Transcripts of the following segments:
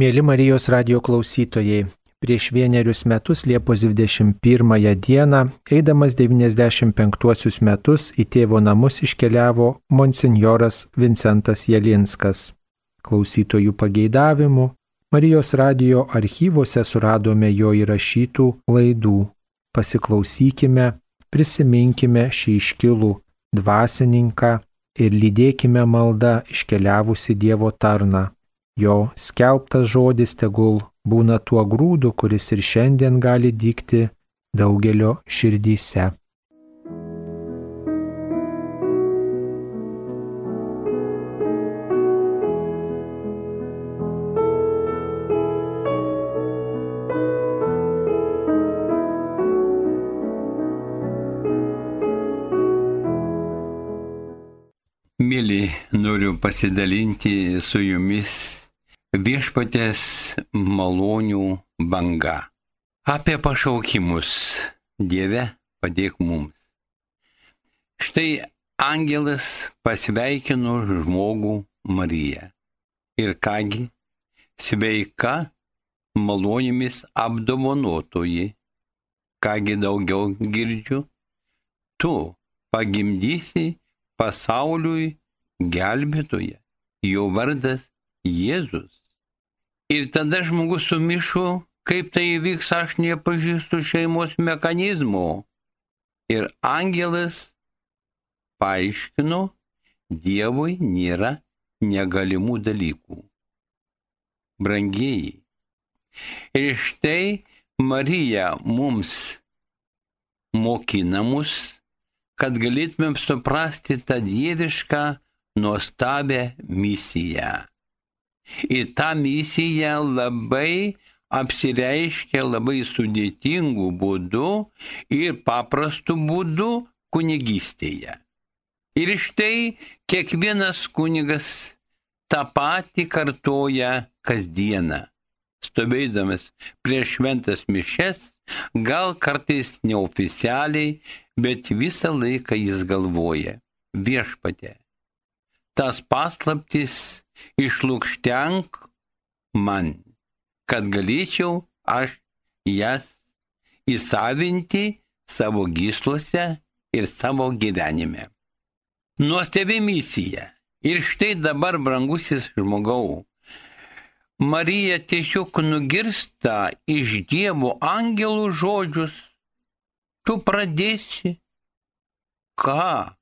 Mėly Marijos radio klausytojai, prieš vienerius metus Liepos 21 dieną, eidamas 95 metus į tėvo namus iškeliavo monsinjoras Vincentas Jelinskas. Klausytojų pageidavimu Marijos radio archyvose suradome jo įrašytų laidų. Pasiklausykime, prisiminkime šį iškilų dvasininką ir lydėkime maldą iškeliavusi Dievo tarną. Jo skelbtas žodis tegul būna tuo grūdu, kuris ir šiandien gali dykti daugelio širdyse. Mėly, noriu pasidalinti su jumis viešpatės malonių banga. Apie pašaukimus Dieve padėk mums. Štai angelas pasveikino žmogų Mariją. Ir kągi, sveika malonėmis apdovanotoji. Kągi daugiau girdžiu, tu pagimdysi pasauliui gelbėtoje. Jo vardas Jėzus. Ir tada žmogus sumišo, kaip tai įvyks, aš nepažįstu šeimos mechanizmo. Ir angelas paaiškino, Dievui nėra negalimų dalykų. Brangieji. Ir štai Marija mums mokina mus kad galėtumėm suprasti tą dievišką nuostabę misiją. Ir ta misija labai apsireiškia labai sudėtingų būdų ir paprastų būdų kunigystėje. Ir štai kiekvienas kunigas tą patį kartoja kasdieną, stovėdamas prieš šventas mišes, gal kartais neoficialiai, bet visą laiką jis galvoja, viešpatė, tas paslaptis išlūkštenk man, kad galėčiau aš jas įsavinti savo gysluose ir savo gyvenime. Nuostabi misija. Ir štai dabar, brangusis žmogau, Marija tiesiog nugirsta iš Dievo angelų žodžius tu pradėsi. Ką?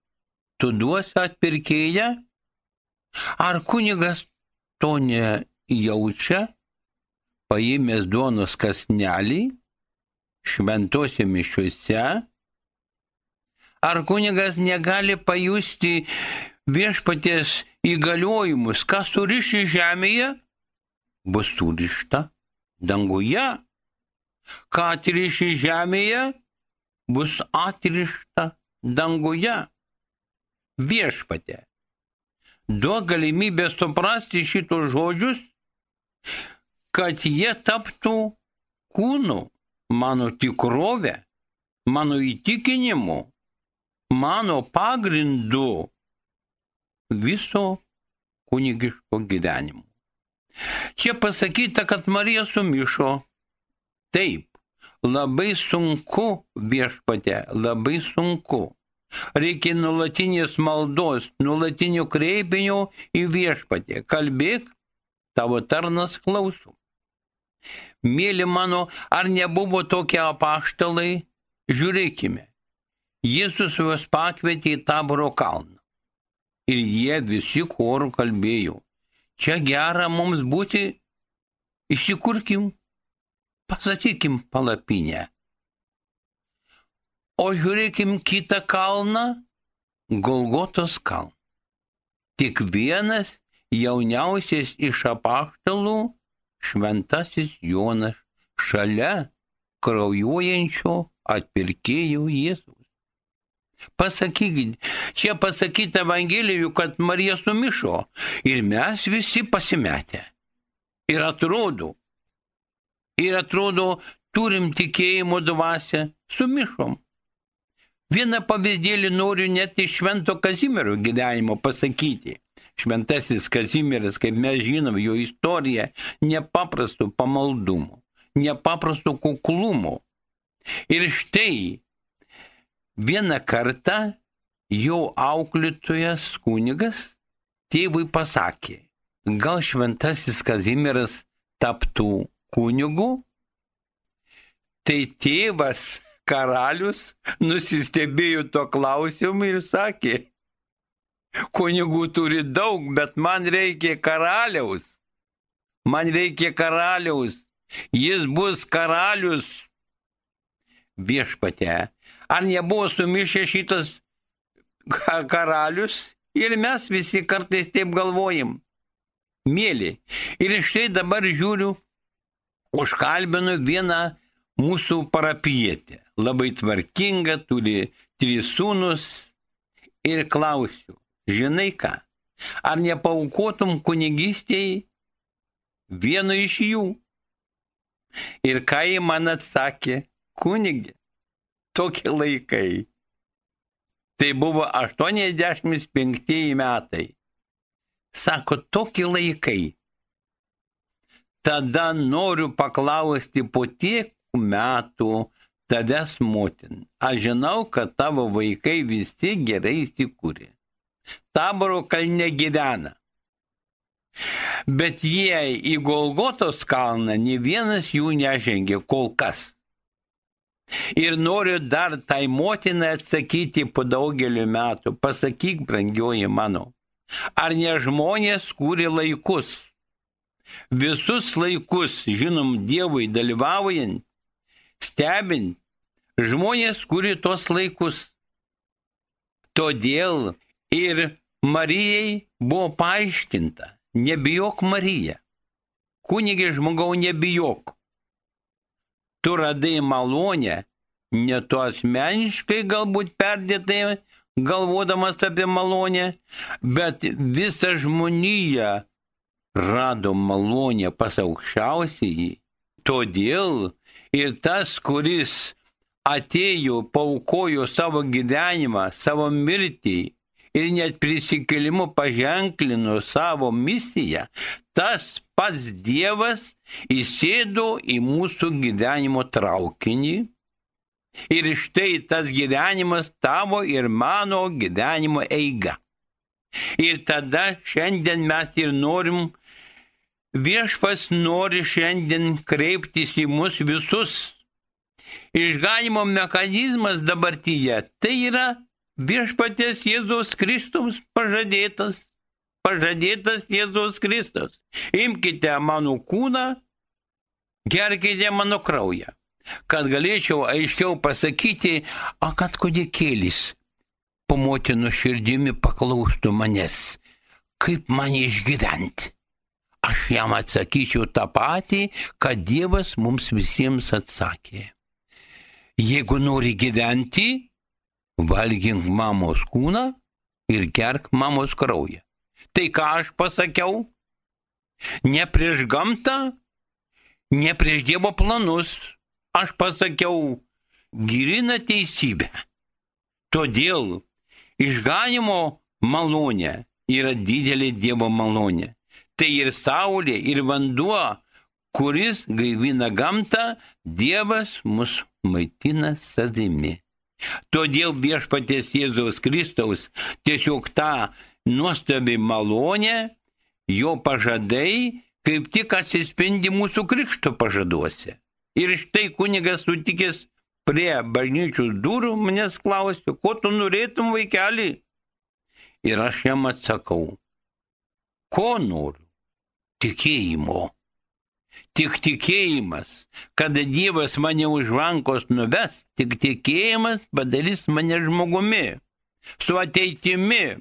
Tu duosi atpirkėją? Ar kunigas to nejaučia? Paėmęs duonos kasnelį, šventose mišiuose? Ar kunigas negali pajusti viešpaties įgaliojimus, kas suriši žemėje, bus surišta danguje? Ką atriši žemėje, bus atrišta danguje. Viešpatė, duok galimybę suprasti šitos žodžius, kad jie taptų kūnu, mano tikrovė, mano įtikinimu, mano pagrindu viso kunigiško gyvenimo. Čia pasakyta, kad Marija sumišo. Taip, labai sunku viešpate, labai sunku. Reikia nulatinės maldos, nulatinių kreipinių į viešpatę. Kalbėk, tavo tarnas klauso. Mėly mano, ar nebuvo tokie apaštalai? Žiūrėkime. Jėzus juos pakvietė į taboro kalną. Ir jie visi chorų kalbėjo. Čia gera mums būti, įsikurkim pasakykim palapinę. O žiūrėkim kitą kalną, Golgotos kalną. Tik vienas jauniausias iš apaštalų, šventasis Jonas, šalia kraujuojančio atpirkėjo Jėzus. Pasakykit, čia pasakyta Evangelijų, kad Marija sumišo ir mes visi pasimetę. Ir atrodo, ir atrodo, turim tikėjimo dvasę, sumišom. Vieną pavyzdėlį noriu net iš Švento Kazimiero gyvenimo pasakyti. šventasis Kazimieras, kaip mes žinom, jo istorija nepaprastų pamaldumų, nepaprastų kuklumo. Ir štai vieną kartą jo auklėtojas kunigas tėvui pasakė, gal šventasis Kazimieras taptų kunigu, tai tėvas karalius nusistebėjo to klausimu ir sakė, kunigų turi daug, bet man reikia karaliaus. Man reikia karaliaus. Jis bus karalius viešpate. Ar nebuvo sumišę šitas karalius? Ir mes visi kartais taip galvojam. Mėly. Ir štai dabar žiūriu, užkalbinu vieną mūsų parapietę. Labai tvarkinga, turi trys sūnus. Ir klausiu, žinai ką, ar nepaukotum kunigystėje vieno iš jų? Ir ką jie man atsakė, kunigė, tokie laikai. Tai buvo 85 metai. Sako, tokie laikai. Tada noriu paklausti po tiek metų tavęs motin. Aš žinau, kad tavo vaikai visi gerai įsikūrė. Taboro kalne gyvena. Bet jie į Golgotos kalną, ne vienas jų nežengė kol kas. Ir noriu dar tai motinai atsakyti po daugeliu metų, pasakyk, brangioji mano, ar ne žmonės kūrė laikus? Visus laikus, žinom, Dievui dalyvaujant, stebint, žmonės kūrė tos laikus. Todėl ir Marijai buvo paaiškinta, nebijok Marija. Kunigė žmogau nebijok tu radai malonę, ne tu asmeniškai galbūt perdėtai galvodamas apie malonę, bet visa žmonija rado malonę pas aukščiausiai. Todėl ir tas, kuris atėjo, paukojo savo gyvenimą, savo mirtį ir net prisikėlimu paženklino savo misiją, tas pats Dievas įsėdo į mūsų gyvenimo traukinį. Ir štai tas gyvenimas tavo ir mano gyvenimo eiga. Ir tada šiandien mes ir norim, viešpas nori šiandien kreiptis į mus visus. Išganimo mechanizmas dabartyje tai yra viešpatės Jėzaus Kristus pažadėtas pažadėtas Jėzus Kristus. Imkite mano kūną, gerkite mano kraują. Kad galėčiau aiškiau pasakyti, o kad kodėkėlis po motinų širdimi paklaustų manęs, kaip man išgyventi. Aš jam atsakyčiau tą patį, kad Dievas mums visiems atsakė. Jeigu nori gyventi, valgink mamos kūną ir gerk mamos kraują. Tai ką aš pasakiau? Ne prieš gamtą, ne prieš Dievo planus. Aš pasakiau, girina teisybę. Todėl išganimo malonė yra didelė Dievo malonė. Tai ir saulė, ir vanduo, kuris gaivina gamtą, Dievas mus maitina savimi. Todėl viešpaties Jėzaus Kristaus tiesiog tą nuostabi malonė, jo pažadai kaip tik atsispindi mūsų krikšto pažaduose. Ir štai kunigas sutikęs prie bažnyčių durų manęs klausė, ko tu norėtum vaikeli? Ir aš jam atsakau, ko noriu? Tikėjimo. Tik tikėjimas, kada Dievas mane už rankos nuves, tik tikėjimas padarys mane žmogumi, su ateitimi,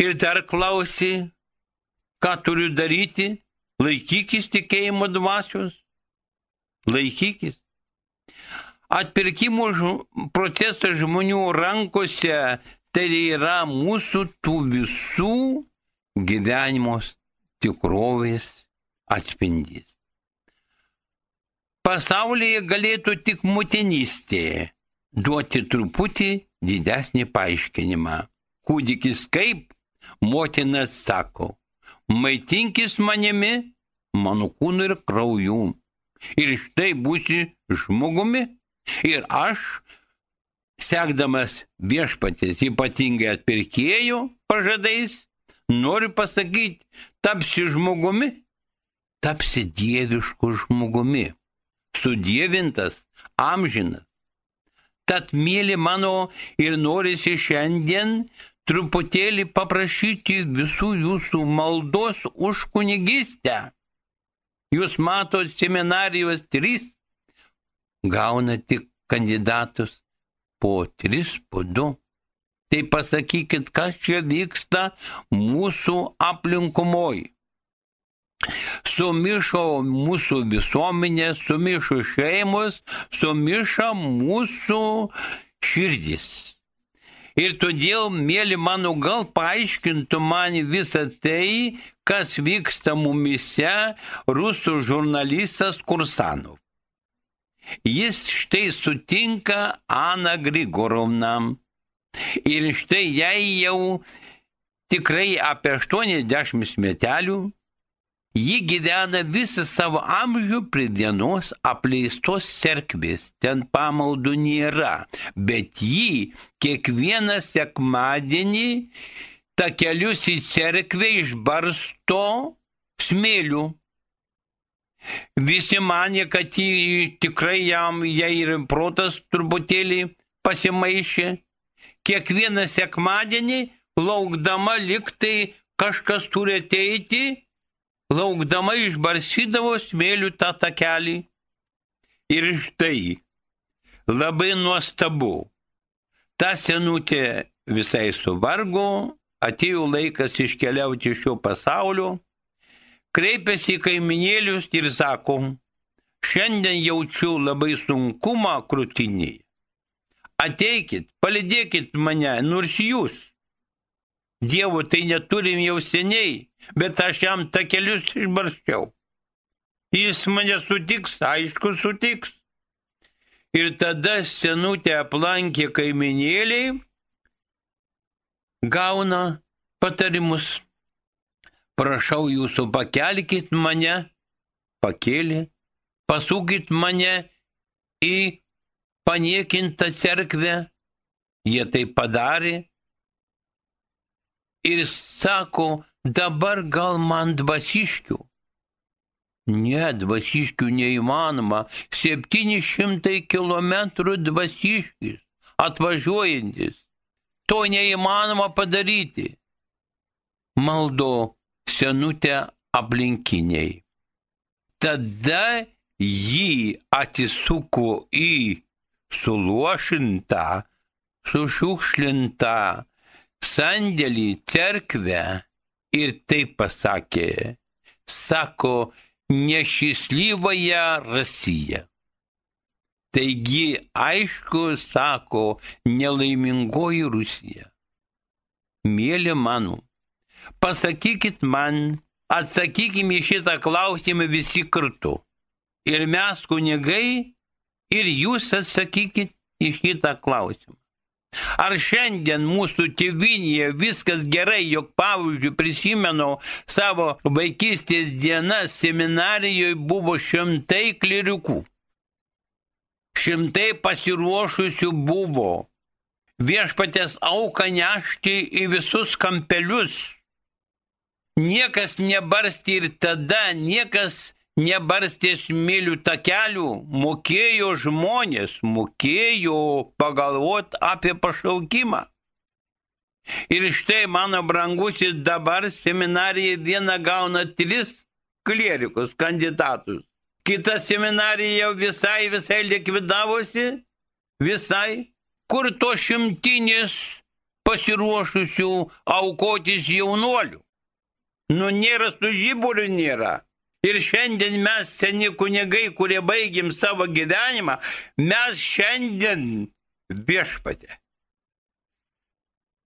Ir dar klausi, ką turiu daryti, laikykis tikėjimo dvasios, laikykis. Atpirkimo procesas žmonių rankose tai yra mūsų tų visų gyvenimos tikrovės atspindys. Pasaulyje galėtų tik motinystė duoti truputį didesnį paaiškinimą kūdikis kaip, motina sako, maitinkis manimi, mano kūnu ir krauju. Ir štai būsi žmogumi. Ir aš, sekdamas viešpatės ypatingai atpirkėjų pažadais, noriu pasakyti, tapsi žmogumi, tapsi dievišku žmogumi, sudėvintas, amžinas. Tad, mėly mano, ir norisi šiandien truputėlį paprašyti visų jūsų maldos už kunigystę. Jūs matot seminarijos trys, gauna tik kandidatus po tris, po du. Tai pasakykit, kas čia vyksta mūsų aplinkumoje sumišo mūsų visuomenė, sumišo šeimos, sumišo mūsų širdis. Ir todėl, mėly mano, gal paaiškintų man visą tai, kas vyksta mumise rusų žurnalistas Kursanov. Jis štai sutinka Ana Grigorovną. Ir štai jai jau tikrai apie 80 metelių Ji gyvena visą savo amžių prie dienos apleistos cerkvės, ten pamaldų nėra, bet ji kiekvieną sekmadienį takelius į cerkvę išbarsto smėlių. Visi manė, kad jį, tikrai jam, jai ir protas truputėlį pasimaišė. Kiekvieną sekmadienį laukdama liktai kažkas turi ateiti laukdama išbarsydavo smėlių tą takelį. Ir štai, labai nuostabu, ta senutė visai suvargo, atėjo laikas iškeliauti iš šio pasaulio, kreipėsi į kaiminėlius ir sako, šiandien jaučiu labai sunkumą krūtinėje. Ateikit, palidėkit mane, nors jūs. Dievo tai neturim jau seniai, bet aš jam takelius išbarščiau. Jis mane sutiks, aišku, sutiks. Ir tada senutė aplankė kaiminėliai, gauna patarimus. Prašau jūsų, pakelkit mane, pakėlė, pasukit mane į paniekintą cerkvę. Jie tai padarė. Ir sako, dabar gal man dvasiškių. Ne, dvasiškių neįmanoma. 700 km dvasiškis atvažiuojantis. To neįmanoma padaryti. Maldo senutę aplinkiniai. Tada jį atisuko į suluošintą, sušiukšlintą sandėlį cerkvę ir taip pasakė, sako, nešislyvąją Rasiją. Taigi, aišku, sako, nelaimingoji Rusija. Mėly mano, pasakykit man, atsakykime šitą klausimą visi kartu. Ir mes kunigai, ir jūs atsakykit į šitą klausimą. Ar šiandien mūsų tėvinėje viskas gerai, jog pavyzdžiui prisimenu savo vaikystės dienas seminarijoje buvo šimtai kliriukų. Šimtai pasiruošusių buvo viešpatės auką nešti į visus kampelius. Niekas nebarsti ir tada, niekas nebarstė smėlių takelių, mokėjo žmonės, mokėjo pagalvoti apie pašaukimą. Ir štai mano brangusis dabar seminarija vieną gauna tris klierikus kandidatus. Kita seminarija jau visai, visai likvidavosi, visai, kur to šimtinis pasiruošusių aukotis jaunuolių. Nu, nėra su žiburiu, nėra. Ir šiandien mes, seni kunigai, kurie baigim savo gyvenimą, mes šiandien viešpatė.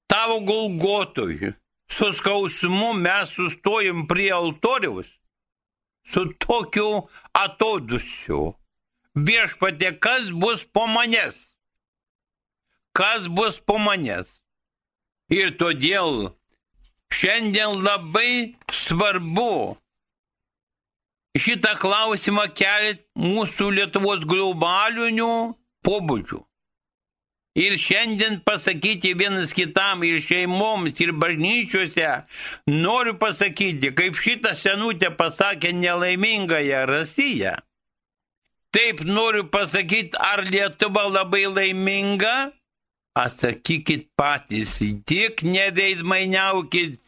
Tavo gulgotoj, su skausmu mes sustojim prie altoriaus, su tokiu atodusiu. Viešpatė, kas bus po manęs? Kas bus po manęs? Ir todėl šiandien labai svarbu šitą klausimą kelti mūsų Lietuvos globalinių pobūdžių. Ir šiandien pasakyti vienas kitam ir šeimoms, ir bažnyčiuose, noriu pasakyti, kaip šitą senutę pasakė nelaimingąją Rasiją. Taip noriu pasakyti, ar Lietuva labai laiminga? Atsakykit patys, tik neveidmainiaukit,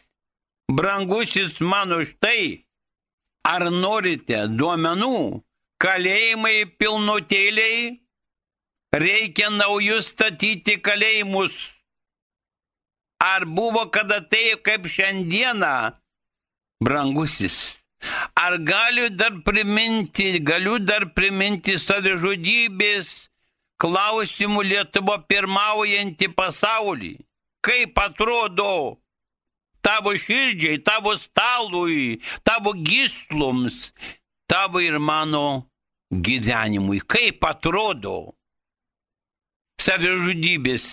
brangusis mano štai. Ar norite duomenų, kalėjimai pilnutėliai? Reikia naujus statyti kalėjimus. Ar buvo kada taip kaip šiandieną, brangusis? Ar galiu dar priminti, galiu dar priminti savižudybės klausimų Lietuva pirmaujantį pasaulį? Kaip atrodo tavo širdžiai, tavo stalui, tavo gysloms, tavo ir mano gyvenimui? Kaip atrodo? savižudybės.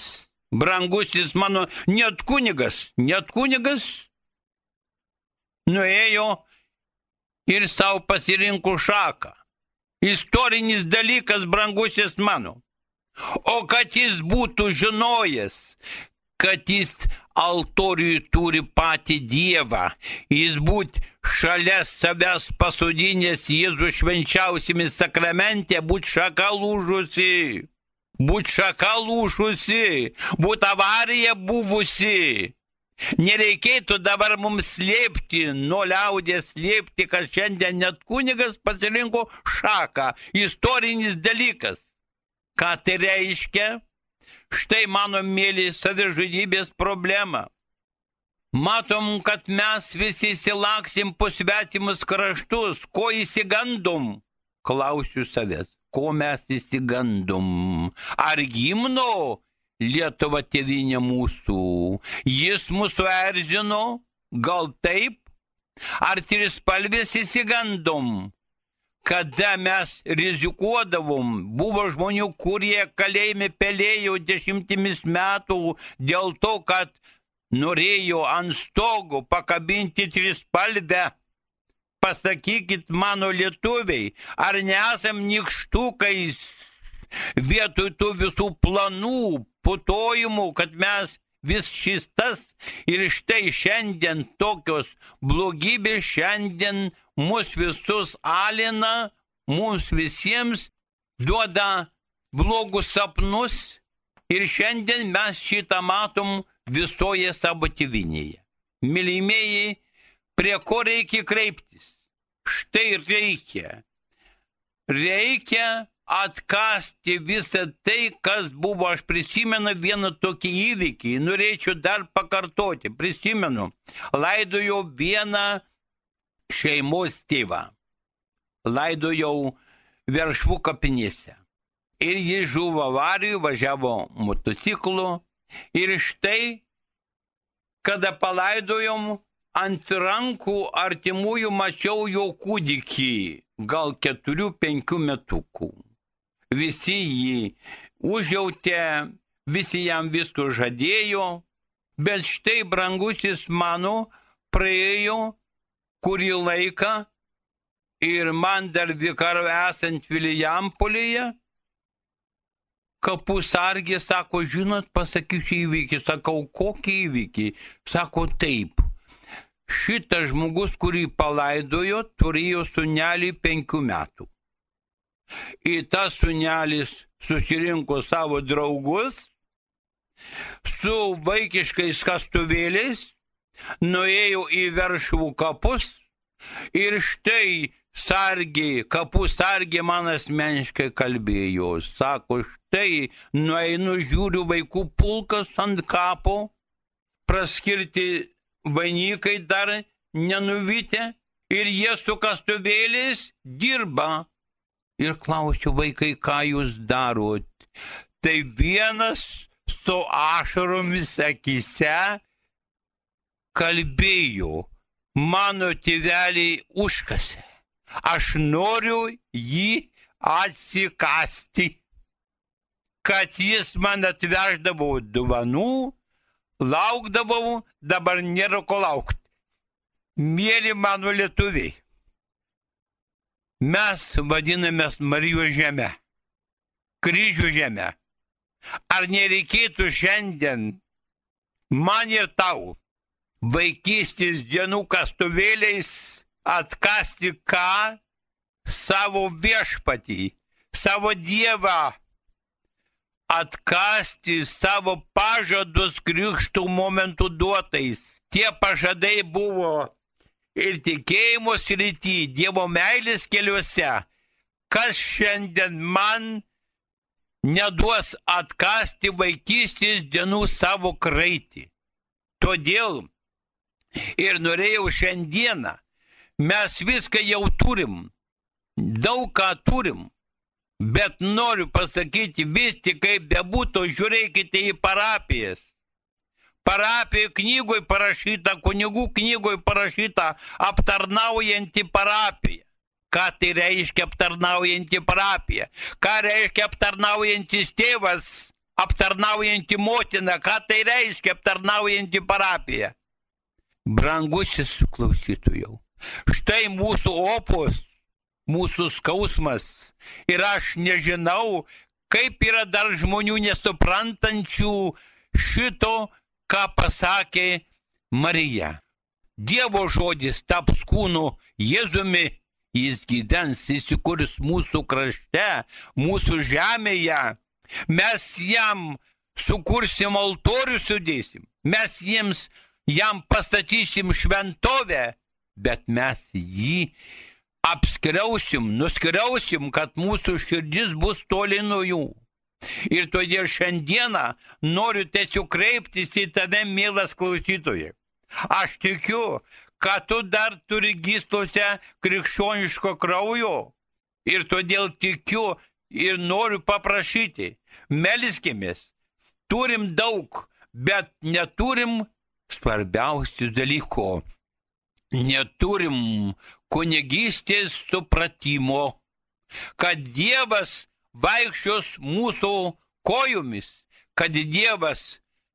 Brangusis mano net kunigas, net kunigas nuėjo ir savo pasirinko šaką. Istorinis dalykas, brangusis mano. O kad jis būtų žinojęs, kad jis altoriui turi patį Dievą, jis būt šalia savęs pasodinės Jėzų švenčiausiamis sakramente, būt šaka lūžusi būt šaka lūšusi, būt avarija buvusi. Nereikėtų dabar mums slėpti, nuo liaudės slėpti, kad šiandien net kunigas pasirinko šaką, istorinis dalykas. Ką tai reiškia? Štai mano mėly savižudybės problema. Matom, kad mes visi įsilaksim po svetimus kraštus, ko įsigandom? Klausiu savęs ko mes įsigandom. Ar gimno Lietuva tėvinė mūsų? Jis mūsų erzino? Gal taip? Ar trispalvės įsigandom? Kada mes rizikuodavom, buvo žmonių, kurie kalėjime pelėjo dešimtimis metų dėl to, kad norėjo ant stogo pakabinti trispalvę. Pasakykit mano lietuviai, ar nesam nikštukais vietoj tų visų planų, putojimų, kad mes vis šis tas ir štai šiandien tokios blogybės šiandien mus visus alina, mums visiems duoda blogus sapnus ir šiandien mes šitą matom visoje savo tėvinėje. Mylimieji, prie ko reikia kreiptis? štai reikia. Reikia atkasti visą tai, kas buvo. Aš prisimenu vieną tokį įvykį, norėčiau dar pakartoti. Prisimenu, laidojau vieną šeimos tėvą. Laidojau veršvų kapinėse. Ir jis žuvo avarijų, važiavo motociklu. Ir štai, kada palaidojom, ant rankų artimųjų mačiau jo kūdikį, gal keturių, penkių metukų. Visi jį užjautė, visi jam visko žadėjo, bet štai brangusis mano praėjo kurį laiką ir man dar vikaro esant Vilijampolėje, kapų sargė sako, žinot, pasakysiu įvykį, sakau, kokį įvykį, sako taip. Šitas žmogus, kurį palaidojo, turėjo sunelį penkių metų. Į tą sunelis susirinko savo draugus su vaikiškais kastuvėliais, nuėjo į veršvų kapus ir štai sargiai, kapų sargiai man asmeniškai kalbėjo. Sako, štai nueinu žiūriu vaikų pulkas ant kapo, praskirti vainikai dar nenuvytę ir jie su kastuvėliais dirba. Ir klausiu vaikai, ką jūs darot. Tai vienas su ašaromis akise kalbėjo, mano tėveliai užkasė. Aš noriu jį atsikasti, kad jis man atveždavo duvanų, laukdavau, dabar nėra ko laukti. Mėly mano lietuviai, mes vadinamės Marijos žemė, kryžių žemė. Ar nereikėtų šiandien man ir tau vaikystės dienų kastuvėliais atkasti ką? Savo viešpatį, savo dievą atkasti savo pažadus krikštų momentų duotais. Tie pažadai buvo ir tikėjimo srity, Dievo meilės keliuose. Kas šiandien man neduos atkasti vaikystės dienų savo kraitį. Todėl ir norėjau šiandieną, mes viską jau turim, daug ką turim, Bet noriu pasakyti, vis tik kaip bebūtų, žiūrėkite į parapijas. Parapijų knygoje parašyta, kunigų knygoje parašyta aptarnaujanti parapija. Ką tai reiškia aptarnaujanti parapija? Ką reiškia aptarnaujantis tėvas, aptarnaujanti motina? Ką tai reiškia aptarnaujanti parapija? Brangusis klausytojų, štai mūsų opus, mūsų skausmas Ir aš nežinau, kaip yra dar žmonių nesuprantančių šito, ką pasakė Marija. Dievo žodis taps kūnu Jėzumi, jis gyvens, įsikurs mūsų krašte, mūsų žemėje. Mes jam sukursim altorių sudėsim, mes jiems jam pastatysim šventovę, bet mes jį apskriausim, nuskriausim, kad mūsų širdis bus toli nuo jų. Ir todėl šiandieną noriu tiesiog kreiptis į tave, mielas klausytojai. Aš tikiu, kad tu dar turi gyslose krikščioniško kraujo. Ir todėl tikiu ir noriu paprašyti, melskimės. Turim daug, bet neturim svarbiausių dalykų. Neturim kunigystės supratimo, kad Dievas vaikščios mūsų kojomis, kad Dievas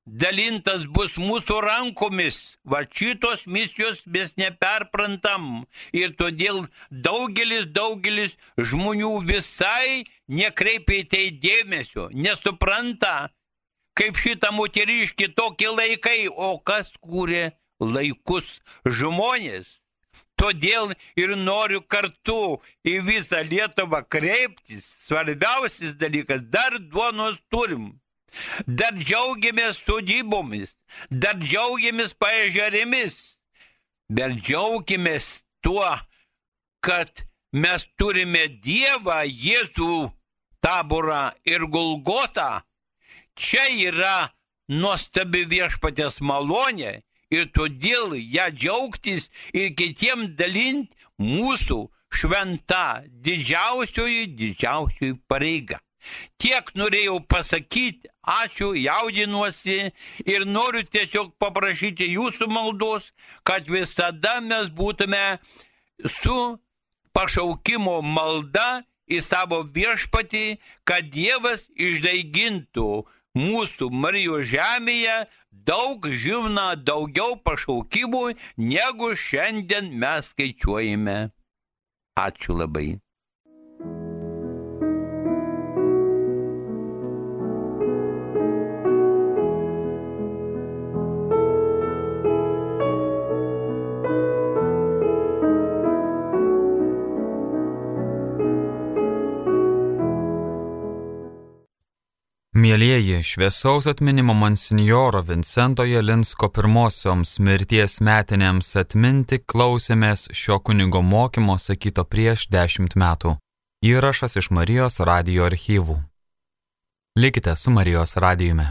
dalintas bus mūsų rankomis. Va šitos misijos mes neperprantam. Ir todėl daugelis, daugelis žmonių visai nekreipia į tai dėmesio, nesupranta, kaip šitą moteriškį tokie laikai, o kas kūrė laikus žmonės. Todėl ir noriu kartu į visą Lietuvą kreiptis. Svarbiausias dalykas, dar duonos turim. Dar džiaugiamės sodybomis, dar džiaugiamės paežerėmis. Bet džiaugiamės tuo, kad mes turime Dievą, Jėzų, taborą ir Golgotą. Čia yra nuostabi viešpatės malonė ir todėl ją džiaugtis ir kitiem dalinti mūsų šventa didžiausioji, didžiausioji pareiga. Tiek norėjau pasakyti, ačiū, jaudinuosi ir noriu tiesiog paprašyti jūsų maldos, kad visada mes būtume su pašaukimo malda į savo viešpatį, kad Dievas išdaigintų mūsų Marijos žemėje daug živna daugiau pašaukimų, negu šiandien mes skaičiuojame. Ačiū labai. Mėlyjeji, šviesaus atminimo monsinjoro Vincento Jelinsko pirmosioms mirties metinėms atminti klausėmės šio kunigo mokymo sakyto prieš dešimt metų. Įrašas iš Marijos radio archyvų. Likite su Marijos radijumi.